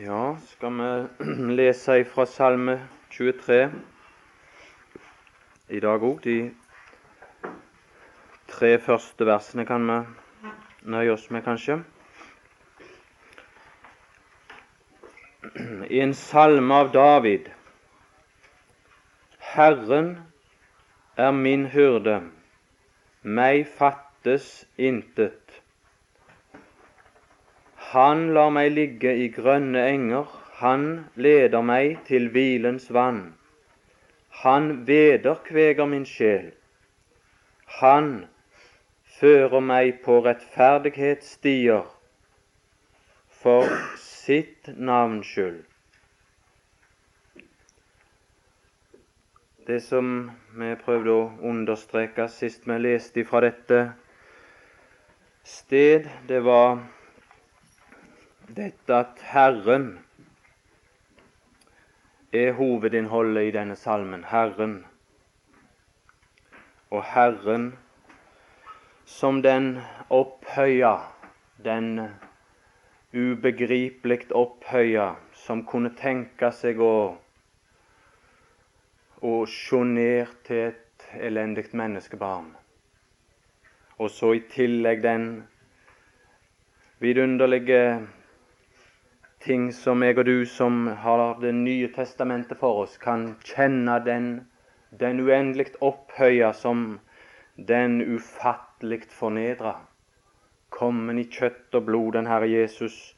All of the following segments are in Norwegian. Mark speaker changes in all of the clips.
Speaker 1: Ja, skal vi lese fra Salme 23 i dag òg. De tre første versene kan vi nøye oss med, kanskje. I en salme av David. Herren er min hyrde, meg fattes intet. Han lar meg ligge i grønne enger, han leder meg til hvilens vann. Han vederkveger min sjel. Han fører meg på rettferdighetsstier for sitt navns skyld. Det som vi prøvde å understreke sist vi leste fra dette sted, det var dette at Herren er hovedinnholdet i denne salmen. Herren. Og Herren som den opphøya, den ubegripelig opphøya, som kunne tenke seg å, og se ned til et elendig menneskebarn. Og så i tillegg den vidunderlige ting som jeg og du som har Det nye testamentet for oss, kan kjenne den, den uendelig opphøya som den ufattelig fornedra. Kommen i kjøtt og blod, den Herre Jesus,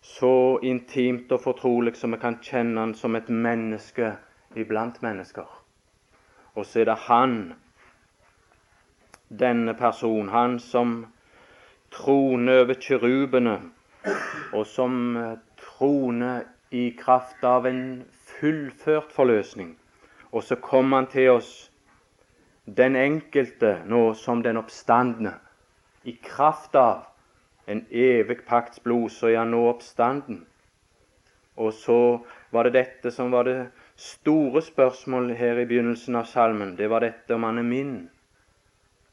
Speaker 1: så intimt og fortrolig som vi kan kjenne Han som et menneske iblant mennesker. Og så er det Han, denne personen, Han som troner over kirubene og som eh, troner i kraft av en fullført forløsning. Og så kom han til oss, den enkelte, nå som den oppstandende. I kraft av en evig pakts blod, så er han nå oppstanden. Og så var det dette som var det store spørsmålet her i begynnelsen av salmen. Det var dette om han er min,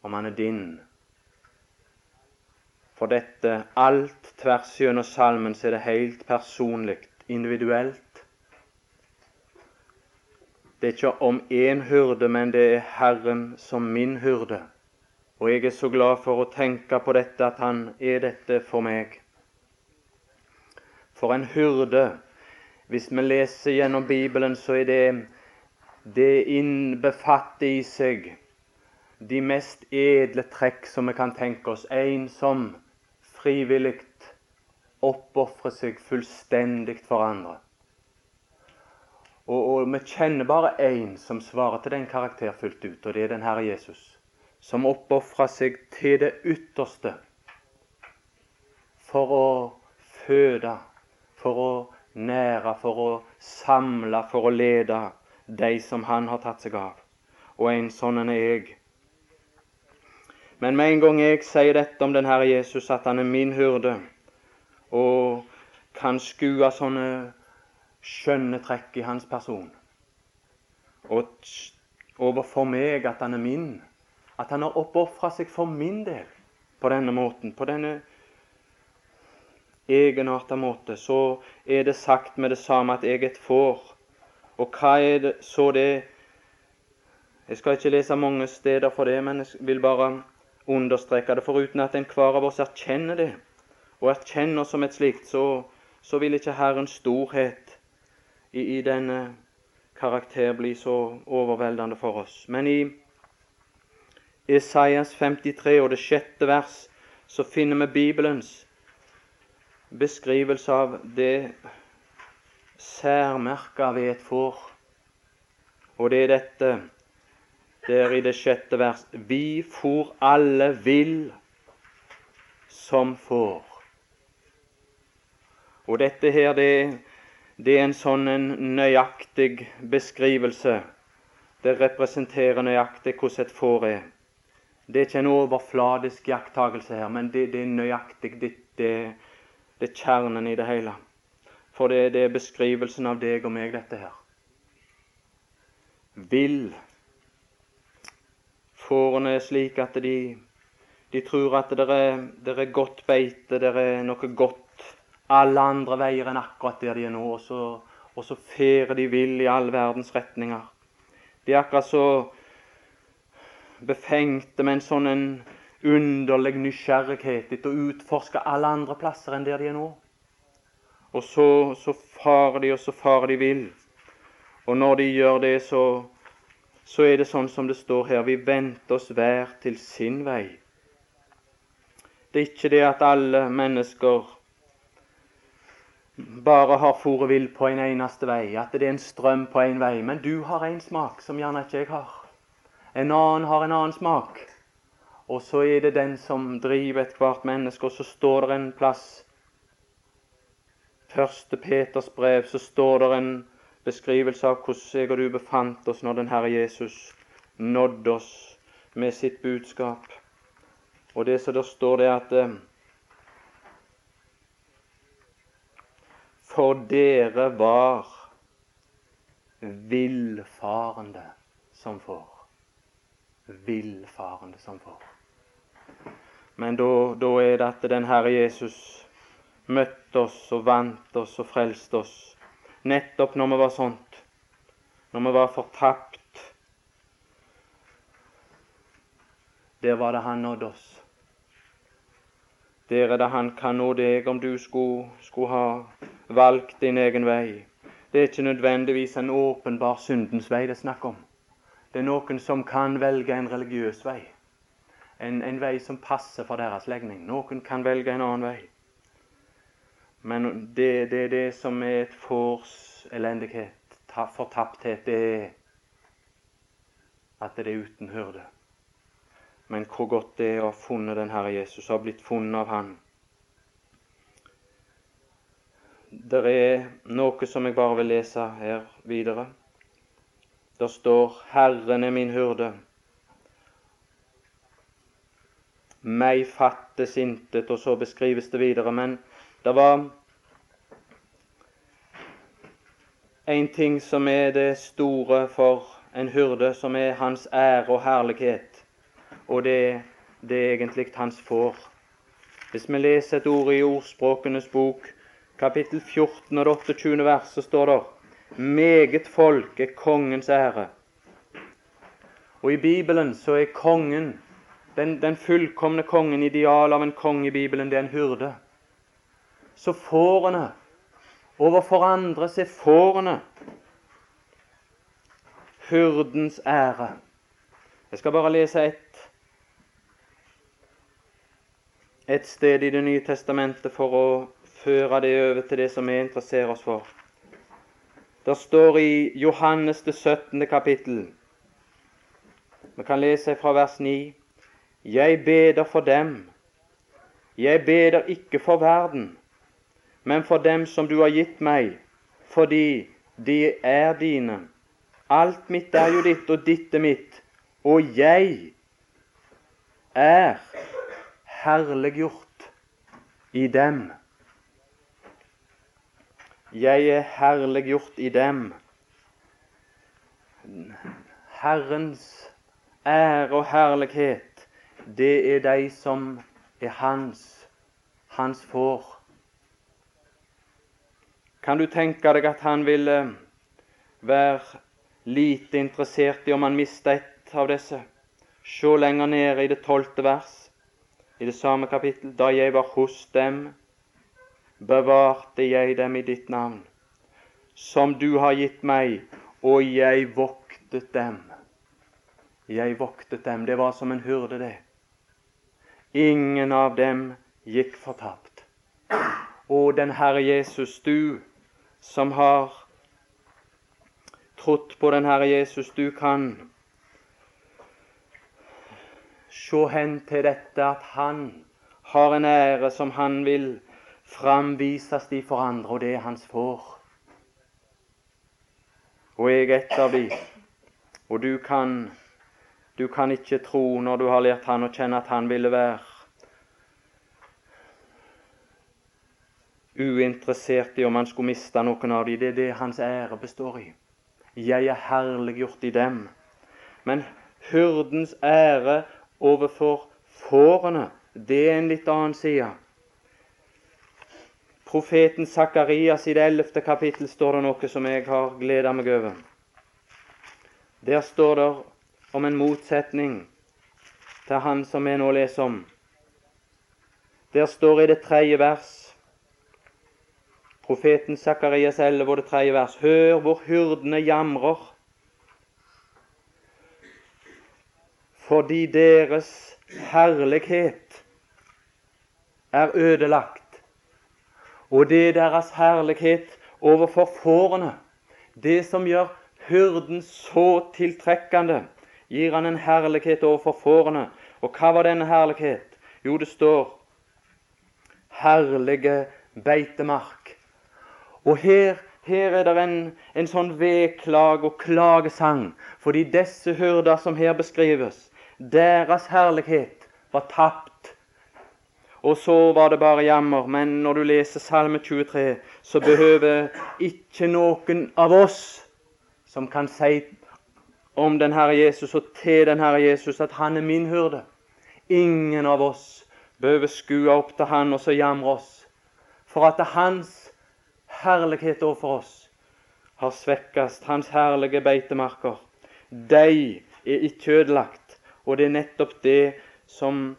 Speaker 1: om han er din for dette alt tvers gjennom salmen så er det helt personlig, individuelt. Det er ikke om én hyrde, men det er Herren som min hyrde. Og jeg er så glad for å tenke på dette, at Han er dette for meg. For en hyrde Hvis vi leser gjennom Bibelen, så er det det innbefatter i seg de mest edle trekk som vi kan tenke oss. En som frivillig oppofre seg fullstendig for andre. Og, og, Vi kjenner bare én som svarer til den karakter fullt ut, og det er den Herre Jesus. Som oppofra seg til det ytterste for å føde, for å nære, for å samle, for å lede de som han har tatt seg av. Og en sånn er jeg. Men med en gang jeg sier dette om den Herre Jesus, at han er min hyrde, og kan skue sånne skjønne trekk i hans person, og overfor meg at han er min, at han har oppofra seg for min del på denne måten, på denne egenarta måte, så er det sagt med det samme at jeg er et får. Og hva er det så det Jeg skal ikke lese mange steder for det, men jeg vil bare understreke det, foruten at enhver av oss erkjenner det, og erkjenner som et slikt, så, så vil ikke Herrens storhet i, i denne karakter bli så overveldende for oss. Men i Esaias 53 og det sjette vers så finner vi Bibelens beskrivelse av det særmerka ved et får. Og det er dette der i det sjette vers Vi for alle vil som får. Og dette her, det, det er en sånn en nøyaktig beskrivelse. Det representerer nøyaktig hvordan et får er. Det er ikke en overfladisk jakttagelse her, men det, det er nøyaktig. Det, det, det, er kjernen i det hele. For det, det er beskrivelsen av deg og meg, dette her. Vil Fårene slik at de, de tror at det er, det er godt beite, det er noe godt alle andre veier enn akkurat der de er nå, og så, og så ferer de vill i all verdens retninger. De er akkurat så befengte med en sånn en underlig nysgjerrighet etter å utforske alle andre plasser enn der de er nå. Og så, så farer de, og så farer de vill. Og når de gjør det, så, så er det sånn som det står her, vi venter oss hver til sin vei. Det er ikke det at alle mennesker bare har foret vill på en eneste vei, at det er en strøm på en vei. Men du har en smak som gjerne ikke jeg har. En annen har en annen smak. Og så er det den som driver ethvert menneske. Og så står det en plass Første Peters brev, så står det en beskrivelse av hvordan jeg og du befant oss når den Herre Jesus nådde oss med sitt budskap. Og det som der står det at eh, For dere var villfarende som får. Villfarende som får. Men da er det at den Herre Jesus møtte oss og vant oss og frelste oss nettopp når vi var sånt, når vi var fortapt. Der var det Han nådde oss. Der er det Han kan nå deg om du skulle, skulle ha valgt din egen vei. Det er ikke nødvendigvis en åpenbar syndens vei det er snakk om. Det er noen som kan velge en religiøs vei. En, en vei som passer for deres legning. Noen kan velge en annen vei. Men det, det det som er et fors elendighet, fortapthet. Det er at det er uten hyrde. Men hvor godt det er å ha funnet den Herre Jesus, å ha blitt funnet av Han det er noe som jeg bare vil lese her videre. Det står 'Herren er min hyrde'. Meg fattes intet, og så beskrives det videre. Men det var en ting som er det store for en hyrde, som er hans ære og herlighet. Og det, det er egentlig hans får. Hvis vi leser et ord i Ordspråkenes bok, kapittel 14 og det 28. vers, så står det meget folk er kongens ære. Og i Bibelen så er kongen, den, den fullkomne kongen, idealet av en konge i Bibelen, det er en hyrde. Så fårene overfor andre så er fårene hyrdens ære. Jeg skal bare lese et, et sted i Det nye testamentet for å føre det over til det som vi interesserer oss for. Det står i Johannes det 17. kapittel. Vi kan lese fra vers 9. Jeg beder for dem. Jeg beder ikke for verden, men for dem som du har gitt meg, fordi de er dine. Alt mitt er jo ditt, og ditt er mitt. Og jeg er herliggjort i dem. Jeg er herliggjort i dem. Herrens ære og herlighet, det er de som er hans, hans får. Kan du tenke deg at han ville være lite interessert i om han mista ett av disse? Se lenger nede i det tolvte vers, i det samme kapittel. Da jeg var hos dem, bevarte jeg dem i ditt navn, som du har gitt meg, og jeg voktet dem. Jeg voktet dem. Det var som en hyrde, det. Ingen av dem gikk fortapt. Å, den Herre Jesus, du som har trodd på den Herre Jesus, du kan se hen til dette at Han har en ære som Han vil framvises de for andre, og det er hans får. Og jeg er et av de. Og du kan, du kan ikke tro, når du har lært han å kjenne, at han ville være uinteressert i om han skulle miste noen av dem. Det er det hans ære består i. Jeg er herliggjort i dem. Men hyrdens ære overfor fårene, det er en litt annen side. profeten Sakarias i det ellevte kapittel står det noe som jeg har gleda meg over. Der står det om en motsetning til han som vi nå leser om. Der står i det tredje vers Profeten Sakarias 11 og det tredje vers. Hør hvor hyrdene jamrer fordi deres herlighet er ødelagt. Og det er deres herlighet overfor fårene, det som gjør hyrden så tiltrekkende, gir han en herlighet overfor fårene. Og hva var denne herlighet? Jo, det står herlige beitemark. Og her, her er det en, en sånn vedklag og klagesang, fordi disse hyrder som her beskrives, deres herlighet var tapt. Og så var det bare jammer. Men når du leser Salme 23, så behøver ikke noen av oss som kan si om den Herre Jesus og til den Herre Jesus at han er min hyrde. Ingen av oss behøver skue opp til han og så jamre oss. For at det er hans herlighet overfor oss har svekkast, hans herlige beitemarker. De er ikke ødelagt. Og det er nettopp det som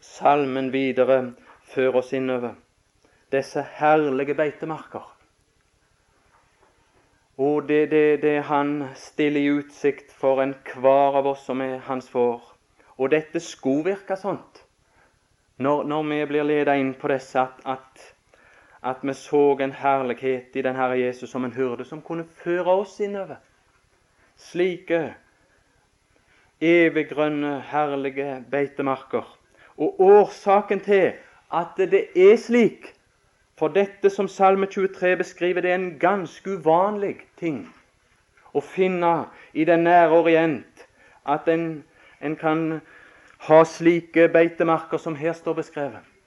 Speaker 1: salmen videre fører oss innover. Disse herlige beitemarker. Og det, det, det han stiller i utsikt for enhver av oss som er hans får. Og dette skulle virke sånt når, når vi blir ledet inn på disse, at, at at vi så en herlighet i den Herre Jesus som en hyrde som kunne føre oss innover. Slike eviggrønne, herlige beitemarker. Og årsaken til at det er slik, for dette som Salme 23 beskriver, det er en ganske uvanlig ting å finne i den nære Orient, at en, en kan ha slike beitemarker som her står beskrevet.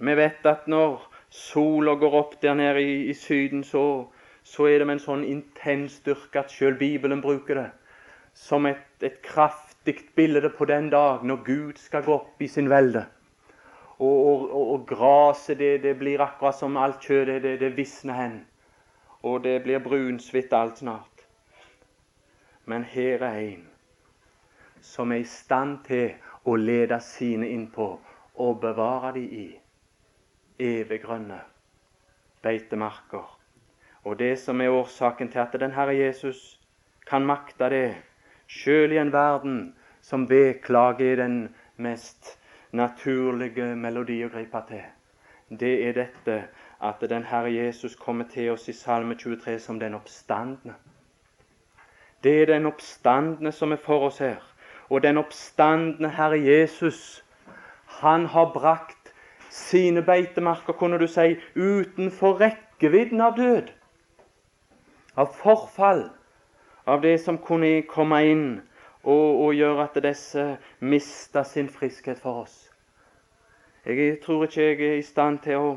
Speaker 1: Vi vet at når sola går opp der nede i, i Syden, så, så, er det med en sånn intens styrke at selv Bibelen bruker det som et, et kraftig bilde på den dag når Gud skal gå opp i sin velde. Og, og, og, og gresset det, det, blir akkurat som alt kjøttet. Det, det visner hen. Og det blir brunsvitt alt snart. Men her er en som er i stand til å lede sine innpå og bevare de i eviggrønne beitemarker. Og det som er årsaken til at den Herre Jesus kan makte det, sjøl i en verden som vedklager den mest naturlige melodi å gripe til, det er dette at den Herre Jesus kommer til oss i Salme 23 som den oppstandne. Det er den oppstandne som er for oss her. Og den oppstandne Herre Jesus, han har brakt sine beitemarker, kunne du si, utenfor rekkevidden av død. Av forfall. Av det som kunne komme inn og, og gjøre at disse mista sin friskhet for oss. Jeg tror ikke jeg er i stand til å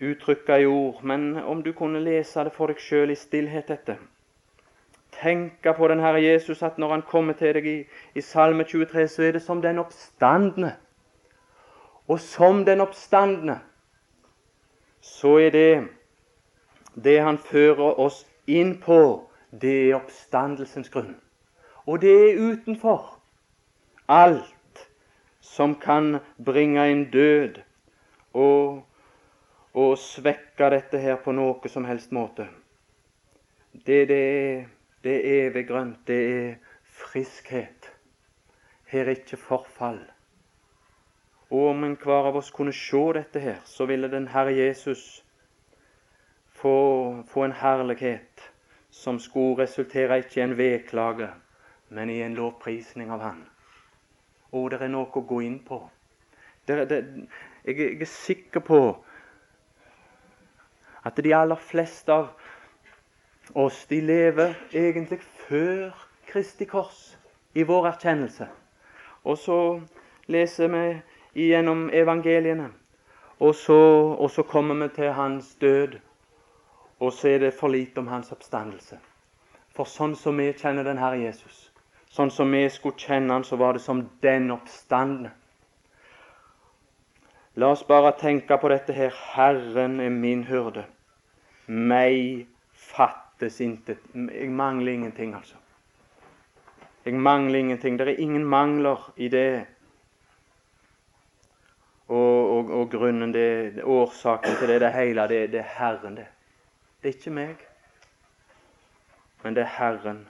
Speaker 1: uttrykke i ord, men om du kunne lese det for deg sjøl i stillhet dette. Tenke på den Herre Jesus, at når han kommer til deg i, i Salme 23, så er det som den oppstandende og som den oppstandende, så er det det han fører oss inn på, det er oppstandelsens grunn. Og det er utenfor alt som kan bringe en død og, og svekke dette her på noe som helst måte. Det, det, det er evig grønt. Det er friskhet. Her er ikke forfall. Og om enhver av oss kunne se dette her, så ville den Herre Jesus få, få en herlighet som skulle resultere ikke i en vedklage, men i en lovprisning av Han. Og det er noe å gå inn på. Det, det, jeg, jeg er sikker på at de aller fleste av oss de lever egentlig før Kristi kors i vår erkjennelse. Og så leser vi gjennom evangeliene. Og så, og så kommer vi til hans død, og så er det for lite om hans oppstandelse. For sånn som vi kjenner den Herre Jesus, sånn som vi skulle kjenne han, så var det som den oppstandende. La oss bare tenke på dette her. Herren er min hyrde. Meg fattes intet. Jeg mangler ingenting, altså. Jeg mangler ingenting. Det er ingen mangler i det. Og, og, og grunnen, det, årsaken til det, det hele, det, det er Herren, det. Det er ikke meg, men det er Herren.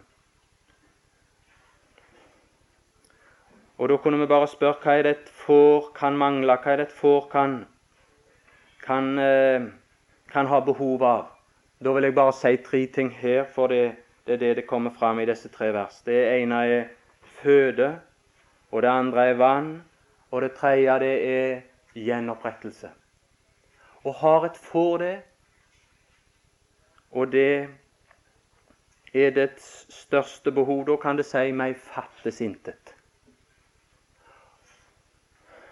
Speaker 1: Og da kunne vi bare spørre hva er det et får kan mangle, hva er det et får kan, kan, eh, kan ha behov av. Da vil jeg bare si tre ting her, for det, det er det det kommer fram i disse tre vers. Det ene er føde, og det andre er vann, og det tredje det er gjenopprettelse. Og Haret får det, og det er dets største behov, da kan det si 'meg fattes intet'.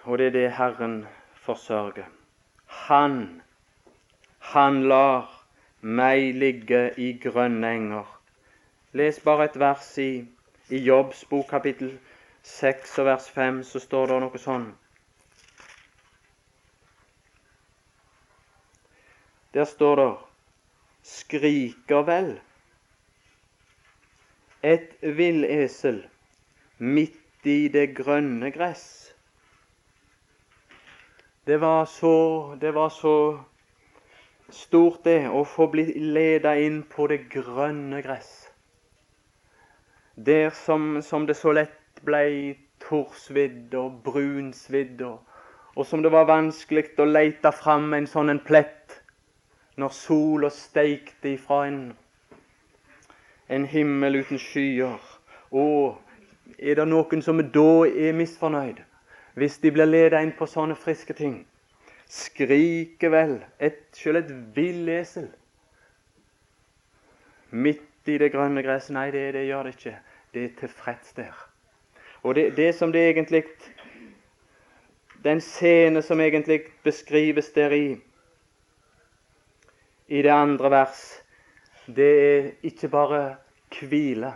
Speaker 1: Og det er det Herren forsørger. Han, han lar meg ligge i grønne enger. Les bare et vers i, i Jobbs bok kapittel 6 og vers 5, så står det noe sånn. Der står det skriker vel et villesel midt i det grønne gress. Det var så, det var så stort, det, å få bli leda inn på det grønne gress. Der som, som det så lett blei torsvidd og brunsvidd, og, og som det var vanskelig å leite fram en sånn en plett når sola steikte ifra en, en himmel uten skyer. Å, er det noen som da er misfornøyd, hvis de blir ledet inn på sånne friske ting? Skriker vel et, selv et villesel midt i det grønne gresset? Nei, det, det gjør det ikke. Det er tilfreds der. Og det, det som det egentlig Den scene som egentlig beskrives der i i det andre vers, det er ikke bare hvile.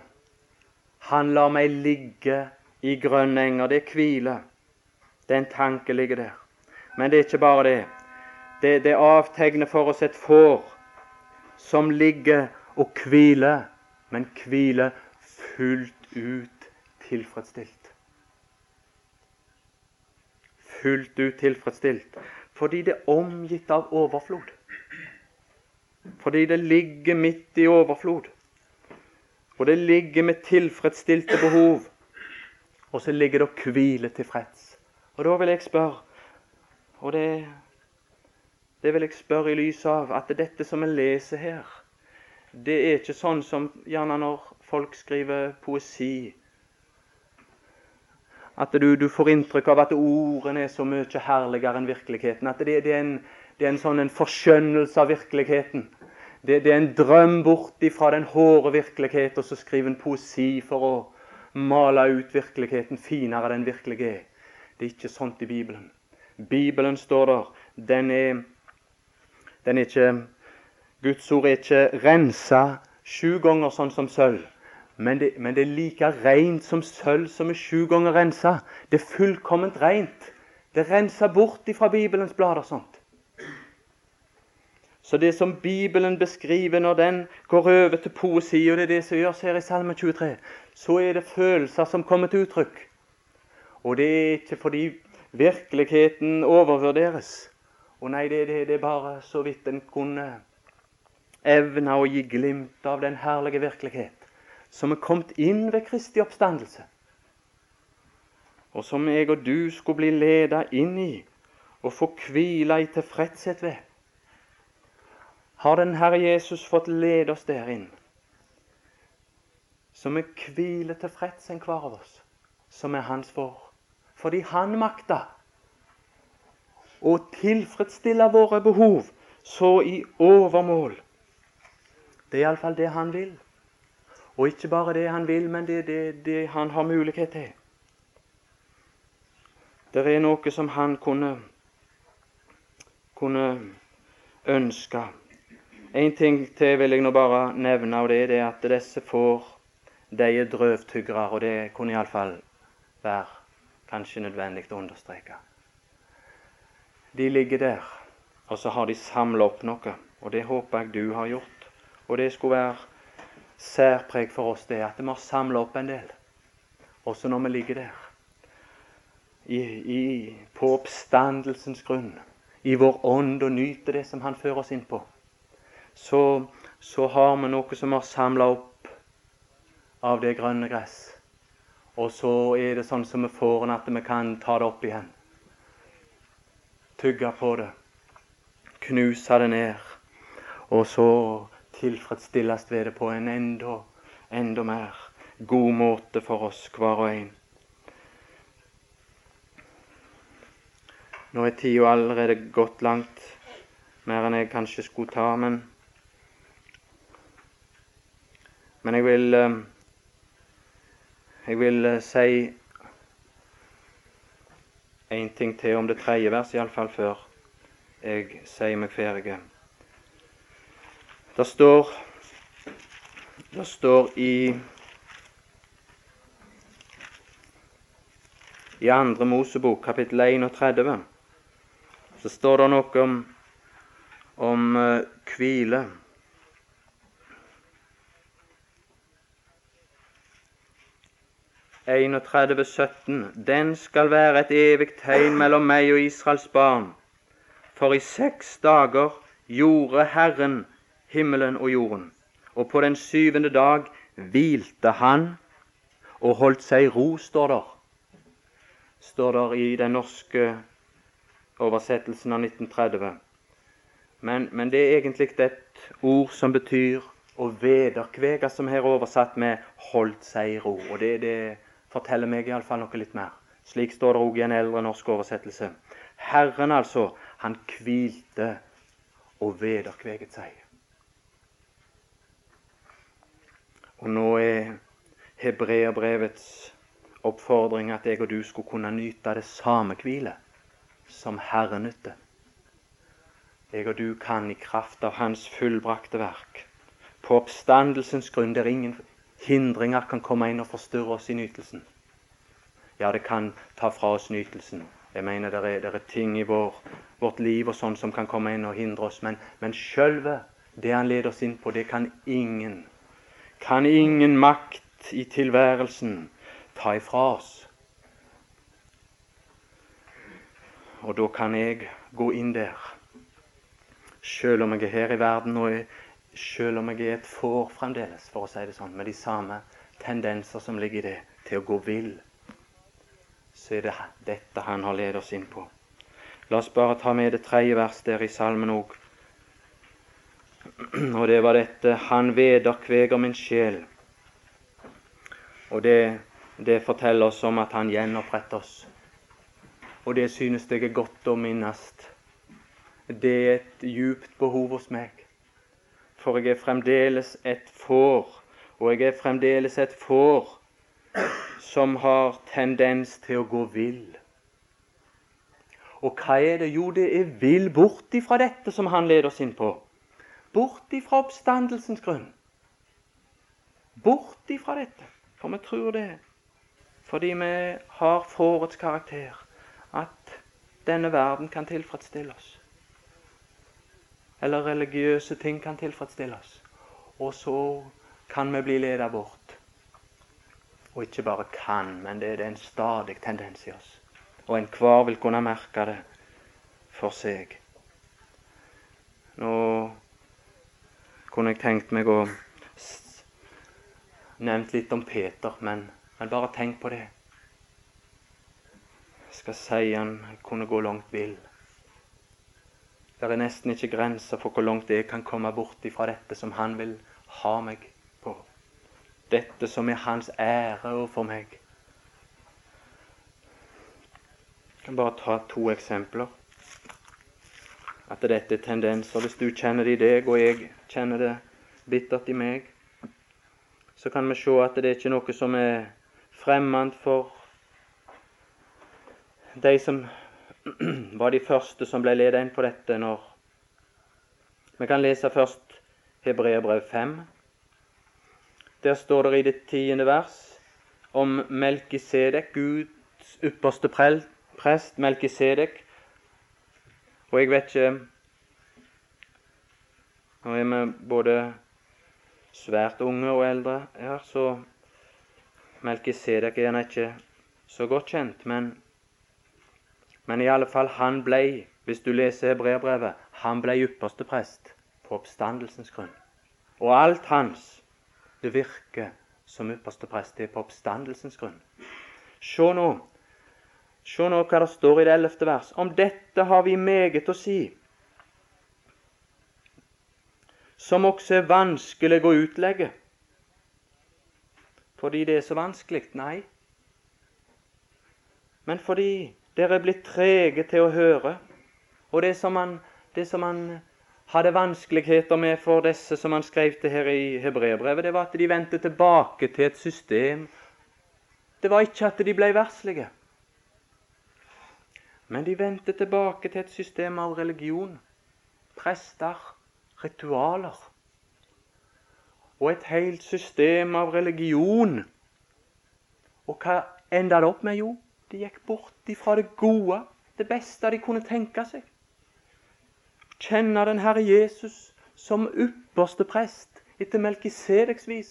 Speaker 1: Han lar meg ligge i grønne enger. Det er hvile. en tanke ligger der. Men det er ikke bare det. Det, det avtegner for oss et får som ligger og hviler, men hviler fullt ut tilfredsstilt. Fullt ut tilfredsstilt fordi det er omgitt av overflod. Fordi det ligger midt i overflod. Og det ligger med tilfredsstilte behov. Og så ligger det og hviler tilfreds. Og da vil jeg spørre Og det, det vil jeg spørre i lys av at dette som vi leser her, det er ikke sånn som gjerne når folk skriver poesi. At du, du får inntrykk av at ordene er så mye herligere enn virkeligheten. At det, det er en det er en sånn en forskjønnelse av virkeligheten. Det, det, er en drøm bort ifra den hårde virkelighet, og så skriver en poesi for å male ut virkeligheten finere enn den virkelig er. Det er ikke sånt i Bibelen. Bibelen står der. Den er, den er ikke Guds ord er ikke rensa sju ganger sånn som sølv. Men det, men det, er like rent som sølv som er sju ganger rensa. Det er fullkomment rent. Det renser bort ifra Bibelens blader sånt. Så det som Bibelen beskriver når den går over til poesi, og det er det som gjøres her i Salme 23, så er det følelser som kommer til uttrykk. Og det er ikke fordi virkeligheten overvurderes. Og nei, det, det, det er bare så vidt en kunne evne å gi glimt av den herlige virkelighet som er kommet inn ved Kristi oppstandelse, og som jeg og du skulle bli ledet inn i og få hvile i tilfredshet ved har den Herre Jesus fått lede oss der inn, så vi hviler tilfreds enhver av oss, som er Hans for. Fordi Han makta å tilfredsstille våre behov så i overmål. Det er iallfall det Han vil. Og ikke bare det Han vil, men det er det, det Han har mulighet til. Det er noe som Han kunne, kunne ønske. En ting til vil jeg nå bare nevne, og det er det at disse får de er drøvtyggere, og det kunne iallfall være kanskje nødvendig å understreke. De ligger der, og så har de samla opp noe, og det håper jeg du har gjort. Og det skulle være særpreg for oss, det at vi har samla opp en del, også når vi ligger der. I, i, på oppstandelsens grunn, i vår ånd, og nyter det som Han fører oss inn på, så, så har vi noe som har samla opp av det grønne gress. Og så er det sånn som vi får den, at vi kan ta det opp igjen. Tygge på det. Knuse det ned. Og så tilfredsstilles ved det på en enda, enda mer god måte for oss hver og en. Nå er tida allerede gått langt mer enn jeg kanskje skulle ta, men Men jeg vil eh, jeg vil uh, si en ting til om det tredje verset, iallfall før jeg sier meg ferdig. Det står, det står i I andre Mosebok, kapittel 31, så står det noe om, om uh, hvile. 31, 17. Den skal være et evig tegn mellom meg og Israels barn. For i seks dager gjorde Herren himmelen og jorden, og på den syvende dag hvilte Han og holdt seg i ro, står der. Står der i den norske oversettelsen av 1930. Men, men det er egentlig et ord som betyr å vederkvege, som her er oversatt med 'holdt seg i ro'. Og det er det forteller meg iallfall noe litt mer. Slik står det òg i en eldre norsk oversettelse. Herren, altså, han hvilte og vederkveget seg. Og nå er hebreerbrevets oppfordring at jeg og du skulle kunne nyte det samme hvile som Herren nytte. Jeg og du kan i kraft av Hans fullbrakte verk, på oppstandelsens grunn der ingen hindringer kan komme inn og forstyrre oss i nytelsen. Ja, det kan ta fra oss nytelsen. Jeg mener det er, det er ting i vår, vårt liv og sånn som kan komme inn og hindre oss. Men, men sjølve det han leder oss inn på, det kan ingen, kan ingen makt i tilværelsen ta ifra oss. Og da kan jeg gå inn der, sjøl om jeg er her i verden og jeg selv om jeg er et får fremdeles, for å si det sånn, med de samme tendenser som ligger i det, til å gå vill, så er det dette han har ledet oss inn på. La oss bare ta med det tredje vers der i salmen òg. Og det var dette Han vederkveger min sjel. Og det, det forteller oss om at han gjenoppretter oss. Og det synes jeg er godt å minnes. Det er et djupt behov hos meg for jeg er fremdeles et får, og jeg er fremdeles et får som har tendens til å gå vill. Og hva er det? Jo, det er vill bort ifra dette som han leder oss inn på. Bort ifra oppstandelsens grunn. Bort ifra dette. For vi tror det. Fordi vi har fårets karakter. At denne verden kan tilfredsstille oss eller religiøse ting kan tilfredsstille oss. Og så kan vi bli leda bort. Og ikke bare kan, men det er en stadig tendens i oss. Og enhver vil kunne merke det for seg. Nå kunne jeg tenkt meg å nevnt litt om Peter, men, men bare tenk på det. Jeg skal si han kunne gå langt vill. Det er nesten ikke grenser for hvor langt jeg kan komme bort ifra dette som han vil ha meg på. Dette som er hans ære overfor meg. Jeg kan bare ta to eksempler. At dette er tendenser. Hvis du kjenner det i deg, og jeg kjenner det bittert i meg, så kan vi se at det er ikke noe som er fremmed for de som var de første som ble ledet inn på dette når Vi kan lese først Hebreerbrev 5. Der står det i det tiende vers om Melkisedek, Guds ypperste prest, Melkisedek. Og jeg vet ikke Nå er vi både svært unge og eldre her, så Melkisedek er gjerne ikke så godt kjent. Men, men i alle fall, han blei, hvis du leser hebreerbrevet, han blei ypperste prest på oppstandelsens grunn. Og alt hans det virker som ypperste prest er på oppstandelsens grunn. Se nå, se nå hva det står i det ellevte vers. Om dette har vi meget å si, som også er vanskelig å utlegge. Fordi det er så vanskelig? Nei. Men fordi dere er blitt trege til å høre. Og det som han, det som han hadde vanskeligheter med for disse som han skrev til her i hebreerbrevet, det var at de vendte tilbake til et system. Det var ikke at de ble verslige, men de vendte tilbake til et system av religion, prester, ritualer. Og et helt system av religion. Og hva enda det opp med? Jo, de gikk bort ifra det gode, det beste de kunne tenke seg kjenne den Herre Jesus som ypperste prest etter Melkisedeks vis.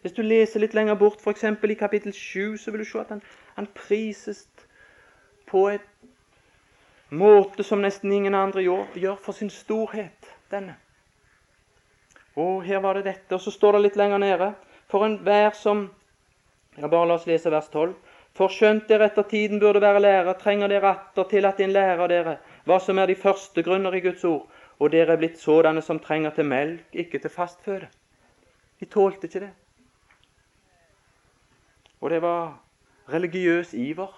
Speaker 1: Hvis du leser litt lenger bort, f.eks. i kapittel 7, så vil du se at han, han prises på et måte som nesten ingen andre gjør, for sin storhet. denne. Og her var det dette. Og så står det litt lenger nede. For enhver som ja, Bare la oss lese vers 12. For skjønt dere etter tiden burde være lærer, trenger dere atter til at en lærer dere hva som er de første grunner i Guds ord, og dere er blitt sådanne som trenger til melk, ikke til fastføde. De tålte ikke det. Og det var religiøs iver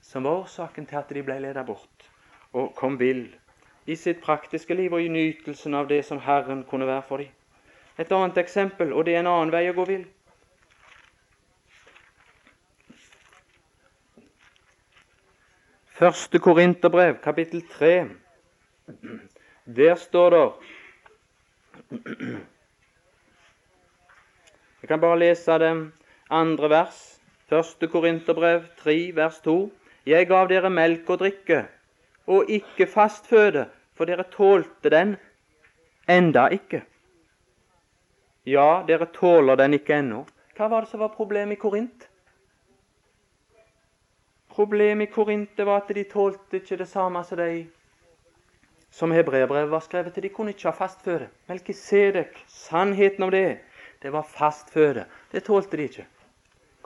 Speaker 1: som var årsaken til at de ble ledet bort og kom vill i sitt praktiske liv og i nytelsen av det som Herren kunne være for dem. Et annet eksempel, og det er en annen vei å gå vill. Første Korinterbrev, kapittel 3. Der står det Jeg kan bare lese det andre vers. Første Korinterbrev 3, vers 2. Jeg gav dere melk og drikke, og ikke fastføde, for dere tålte den enda ikke. Ja, dere tåler den ikke ennå. Hva var det som var problemet i Korint? Problemet i Korinte var at de tålte ikke det samme som de som hebreerbrevet var skrevet til. De kunne ikke ha fastføde. Melkisedek, sannheten om det, det var fastføde. Det tålte de ikke.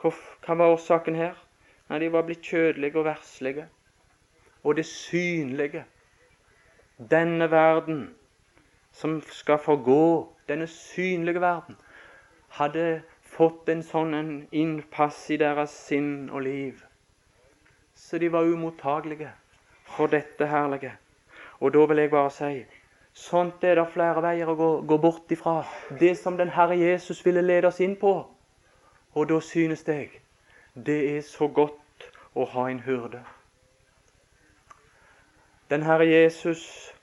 Speaker 1: Hva var årsaken her? Nei, De var blitt kjødelige og verslige. Og det synlige. Denne verden som skal forgå, denne synlige verden, hadde fått en sånn innpass i deres sinn og liv så de var umottagelige for dette herlige. Og da vil jeg bare si sånt er det flere veier å gå, gå bort ifra. Det som den Herre Jesus ville lede oss inn på. Og da synes jeg det er så godt å ha en hyrde. Den Herre Jesus,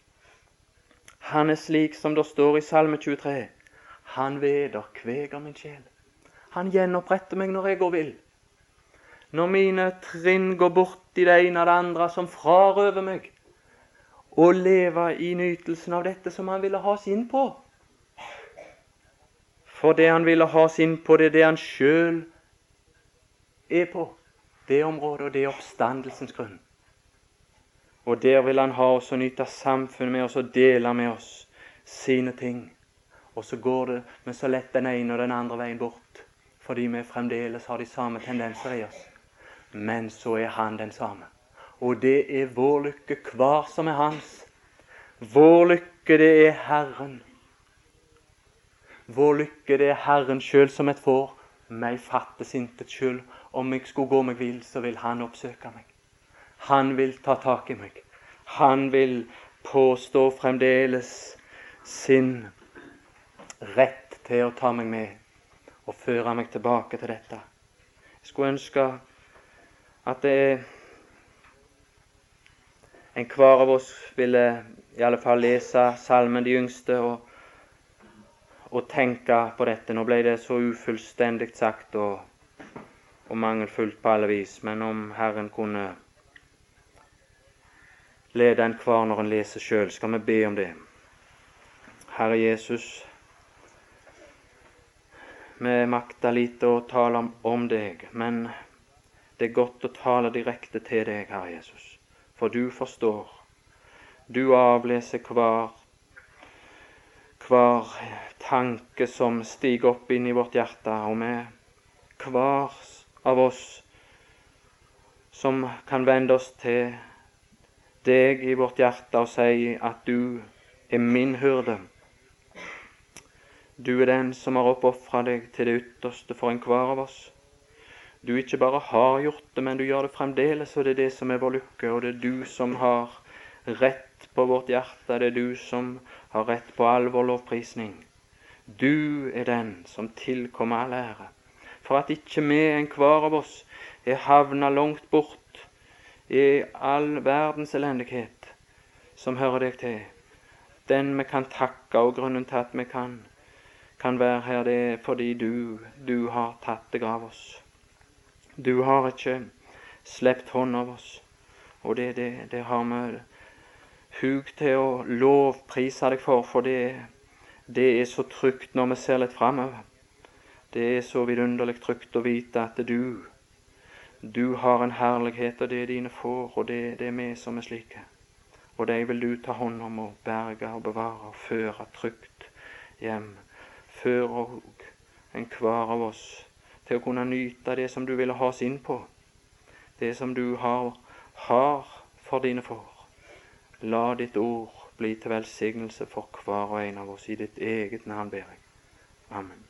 Speaker 1: han er slik som det står i Salme 23. Han vederkveger min sjel. Han gjenoppretter meg når jeg går vill når mine trinn går bort i det ene og det andre som frarøver meg å leve i nytelsen av dette som han ville ha oss inn på. For det han ville ha oss inn på, det er det han sjøl er på. Det området, og det er oppstandelsens grunn. Og der vil han ha oss og nyte samfunnet med oss og dele med oss sine ting. Og så går det med så lett den ene og den andre veien bort, fordi vi fremdeles har de samme tendenser i oss men så er han den samme. Og det er vår lykke, hver som er hans. Vår lykke, det er Herren. Vår lykke, det er Herren sjøl som et får. Meg fattes intet skyld. Om jeg skulle gå meg vill, så vil Han oppsøke meg. Han vil ta tak i meg. Han vil påstå fremdeles sin rett til å ta meg med og føre meg tilbake til dette. Jeg skulle ønske at det enhver av oss ville i alle fall lese Salmen de yngste og, og tenke på dette. Nå ble det så ufullstendig sagt og, og mangelfullt på alle vis, men om Herren kunne lede enhver når en leser sjøl, skal vi be om det. Herre Jesus, vi makter lite å tale om deg, men det er godt å tale direkte til deg, Herre Jesus, for du forstår. Du avleser hver, hver tanke som stiger opp inn i vårt hjerte, og med hver av oss som kan vende oss til deg i vårt hjerte og si at du er min hyrde. Du er den som har oppofra deg til det ytterste for enhver av oss. Du ikke bare har gjort det, men du gjør det fremdeles, og det er det som er vår lykke. Og det er du som har rett på vårt hjerte. Det er du som har rett på all vår lovprisning. Du er den som tilkommer all ære. For at ikke vi, enhver av oss, er havna langt bort i all verdens elendighet som hører deg til. Den vi kan takke, og grunnen til at vi kan, kan være her, det er fordi du, du har tatt deg av oss. Du har ikke sluppet hånd av oss, og det, det, det har vi hug til å lovprise deg for, for det, det er så trygt når vi ser litt framover. Det er så vidunderlig trygt å vite at du, du har en herlighet, og det er dine får, og det, det er vi som er slike. Og de vil du ta hånd om og berge og bevare og føre trygt hjem. Føre òg enhver av oss til å kunne nyte det som du ville ha oss inn på, det som du har, har for dine får. La ditt ord bli til velsignelse for hver og en av oss. I ditt eget navn ber jeg. Amen.